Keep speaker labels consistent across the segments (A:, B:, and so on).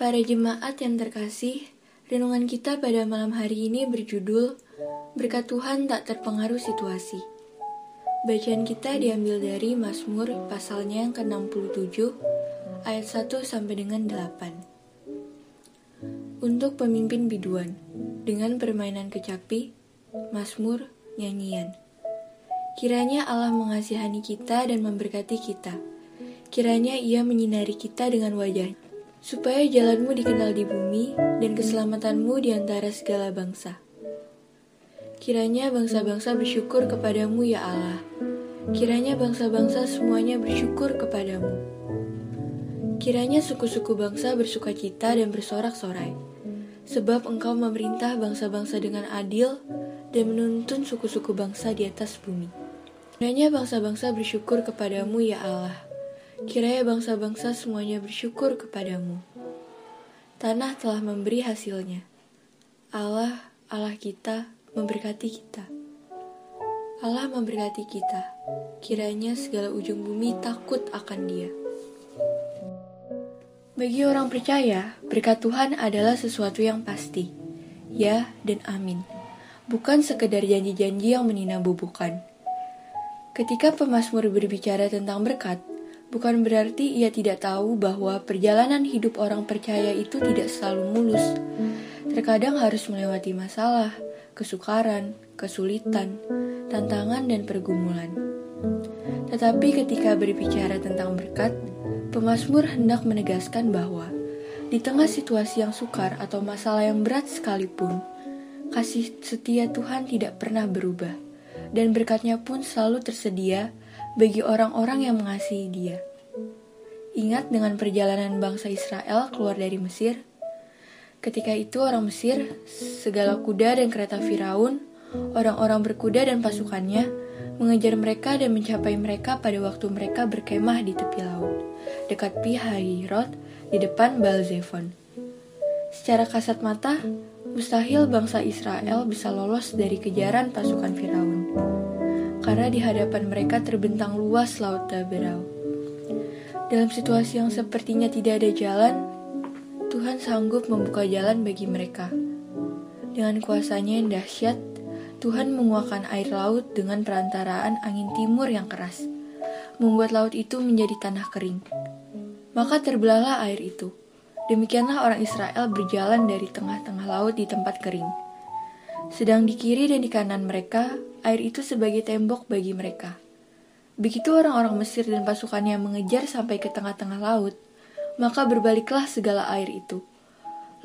A: Para jemaat yang terkasih, renungan kita pada malam hari ini berjudul Berkat Tuhan tak terpengaruh situasi. Bacaan kita diambil dari Mazmur pasalnya yang ke-67 ayat 1 sampai dengan 8. Untuk pemimpin biduan dengan permainan kecapi, Mazmur, nyanyian. Kiranya Allah mengasihani kita dan memberkati kita. Kiranya Ia menyinari kita dengan wajahnya supaya jalanmu dikenal di bumi dan keselamatanmu di antara segala bangsa. Kiranya bangsa-bangsa bersyukur kepadamu ya Allah. Kiranya bangsa-bangsa semuanya bersyukur kepadamu. Kiranya suku-suku bangsa bersuka cita dan bersorak-sorai. Sebab engkau memerintah bangsa-bangsa dengan adil dan menuntun suku-suku bangsa di atas bumi. Kiranya bangsa-bangsa bersyukur kepadamu ya Allah Kiranya bangsa-bangsa semuanya bersyukur kepadamu. Tanah telah memberi hasilnya. Allah, Allah kita, memberkati kita. Allah memberkati kita. Kiranya segala ujung bumi takut akan dia. Bagi orang percaya, berkat Tuhan adalah sesuatu yang pasti. Ya dan amin. Bukan sekedar janji-janji yang meninabubukan. Ketika pemazmur berbicara tentang berkat, bukan berarti ia tidak tahu bahwa perjalanan hidup orang percaya itu tidak selalu mulus. Terkadang harus melewati masalah, kesukaran, kesulitan, tantangan, dan pergumulan. Tetapi ketika berbicara tentang berkat, pemazmur hendak menegaskan bahwa di tengah situasi yang sukar atau masalah yang berat sekalipun, kasih setia Tuhan tidak pernah berubah, dan berkatnya pun selalu tersedia bagi orang-orang yang mengasihi Dia. Ingat dengan perjalanan bangsa Israel keluar dari Mesir? Ketika itu orang Mesir, segala kuda dan kereta Firaun, orang-orang berkuda dan pasukannya mengejar mereka dan mencapai mereka pada waktu mereka berkemah di tepi laut, dekat Pihahirot di depan Balzefon. Secara kasat mata, mustahil bangsa Israel bisa lolos dari kejaran pasukan Firaun karena di hadapan mereka terbentang luas laut Daberau. Dalam situasi yang sepertinya tidak ada jalan, Tuhan sanggup membuka jalan bagi mereka. Dengan kuasanya yang dahsyat, Tuhan menguakkan air laut dengan perantaraan angin timur yang keras, membuat laut itu menjadi tanah kering. Maka terbelahlah air itu. Demikianlah orang Israel berjalan dari tengah-tengah laut di tempat kering. Sedang di kiri dan di kanan mereka air itu sebagai tembok bagi mereka. Begitu orang-orang Mesir dan pasukannya mengejar sampai ke tengah-tengah laut, maka berbaliklah segala air itu,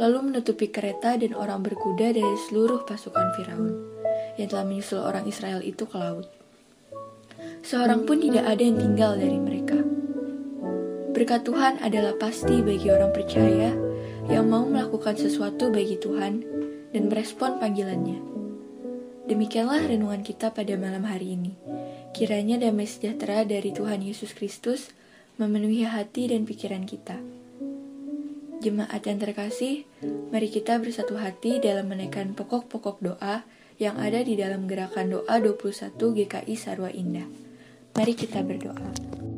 A: lalu menutupi kereta dan orang berkuda dari seluruh pasukan Firaun yang telah menyusul orang Israel itu ke laut. Seorang pun tidak ada yang tinggal dari mereka. Berkat Tuhan adalah pasti bagi orang percaya yang mau melakukan sesuatu bagi Tuhan dan merespon panggilannya. Demikianlah renungan kita pada malam hari ini. Kiranya damai sejahtera dari Tuhan Yesus Kristus memenuhi hati dan pikiran kita. Jemaat yang terkasih, mari kita bersatu hati dalam menaikkan pokok-pokok doa yang ada di dalam gerakan doa 21 GKI Sarwa Indah. Mari kita berdoa.